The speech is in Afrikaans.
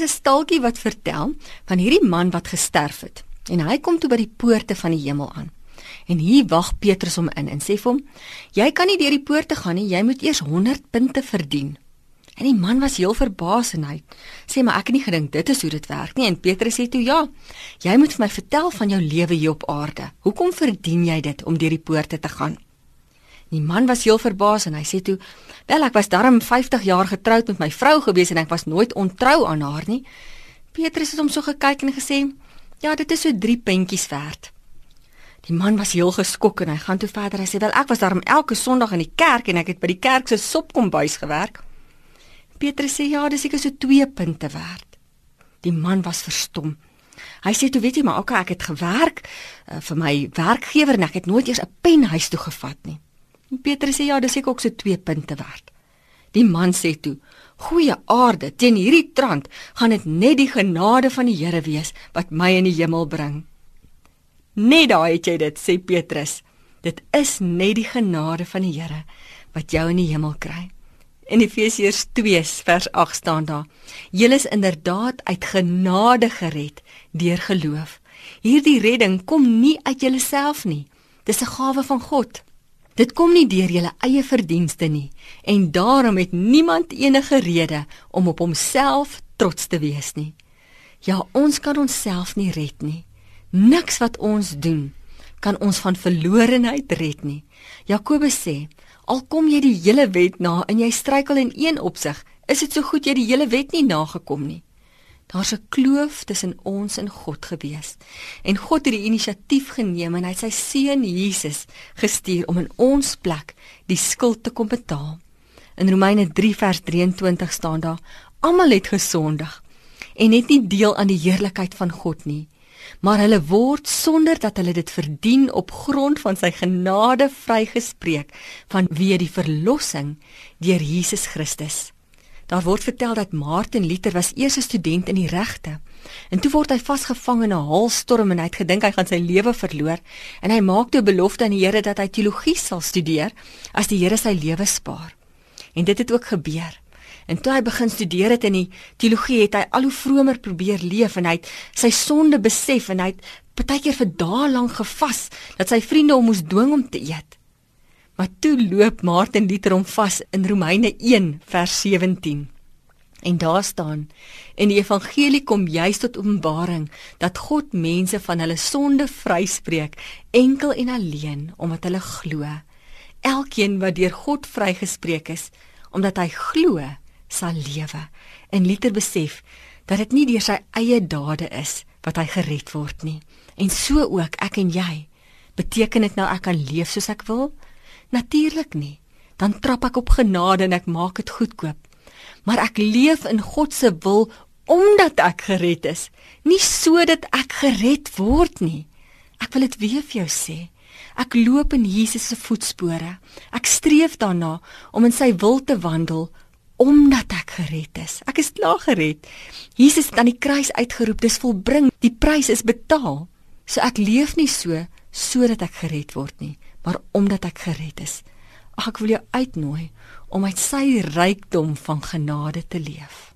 'n stalkie wat vertel van hierdie man wat gesterf het en hy kom toe by die poorte van die hemel aan. En hier wag Petrus hom in en sê vir hom: "Jy kan nie deur die poorte gaan nie, jy moet eers 100 punte verdien." En die man was heel verbaas en hy sê: "Maar ek het nie gedink dit is hoe dit werk nie." En Petrus sê toe: "Ja, jy moet vir my vertel van jou lewe hier op aarde. Hoekom verdien jy dit om deur die poorte te gaan?" Die man was heel verbaas en hy sê toe: "Wel, ek was darm 50 jaar getroud met my vrou gewees en ek was nooit ontrou aan haar nie." Petrus het hom so gekyk en gesê: "Ja, dit is so 3 pentjies werd." Die man was heel geskok en hy gaan toe verder. Hy sê: "Wel, ek was darm elke Sondag in die kerk en ek het by die kerk se sopkombuis gewerk." Petrus sê: "Ja, dis seker so 2 punte werd." Die man was verstom. Hy sê toe weet jy maar okay ek het gewerk uh, vir my werkgewer en ek het nooit eers 'n pen huis toe gevat nie. En Petrus sê ja, dis ek ook so 2 punte werd. Die man sê toe: "Goeie aarde, teen hierdie trant gaan dit net die genade van die Here wees wat my in die hemel bring." Net daai het jy dit, sê Petrus. Dit is net die genade van die Here wat jou in die hemel kry. In Efesiërs 2 vers 8 staan daar: "Julle is inderdaad uit genade gered deur geloof." Hierdie redding kom nie uit jouself nie. Dis 'n gawe van God. Dit kom nie deur julle eie verdienste nie en daarom het niemand enige rede om op homself trots te wees nie. Ja, ons kan onsself nie red nie. Niks wat ons doen kan ons van verlorenheid red nie. Jakobus sê, al kom jy die hele wet na en jy struikel in een opsig, is dit so goed jy die hele wet nie nagekom nie. Daar's 'n kloof tussen ons en God gewees. En God het die inisiatief geneem en hy het sy seun Jesus gestuur om in ons plek die skuld te kom betaal. In Romeine 3 vers 23 staan daar: Almal het gesondig en het nie deel aan die heerlikheid van God nie, maar hulle word sonder dat hulle dit verdien op grond van sy genade vrygespreek vanweë die verlossing deur Jesus Christus. Daar word vertel dat Martin Luther was eers 'n student in die regte. En toe word hy vasgevang in 'n haalstorm en hy het gedink hy gaan sy lewe verloor en hy maak toe 'n belofte aan die Here dat hy teologie sal studeer as die Here sy lewe spaar. En dit het ook gebeur. En toe hy begin studeer het in die teologie het hy al hoe vromer probeer leef en hy het sy sonde besef en hy het partykeer vir dae lank gevas dat sy vriende hom moes dwing om te eet. Maar toe loop Martin Luther hom vas in Romeine 1 vers 17. En daar staan: "In die evangelie kom juis tot openbaring dat God mense van hulle sonde vryspreek enkel en alleen omdat hulle glo. Elkeen wat deur God vrygespreek is, omdat hy glo, sal lewe." En Luther besef dat dit nie deur sy eie dade is wat hy gered word nie. En so ook ek en jy. Beteken dit nou ek kan leef soos ek wil? Natuurlik nie. Dan trap ek op genade en ek maak dit goedkoop. Maar ek leef in God se wil omdat ek gered is, nie sodat ek gered word nie. Ek wil dit weer vir jou sê. Ek loop in Jesus se voetspore. Ek streef daarna om in sy wil te wandel omdat ek gered is. Ek is klaar gered. Jesus het aan die kruis uitgeroep, dis volbring. Die prys is betaal. So ek leef nie so sodat ek gered word nie, maar omdat ek gered is. Ag ek wil jou uitnooi om uit sy rykdom van genade te leef.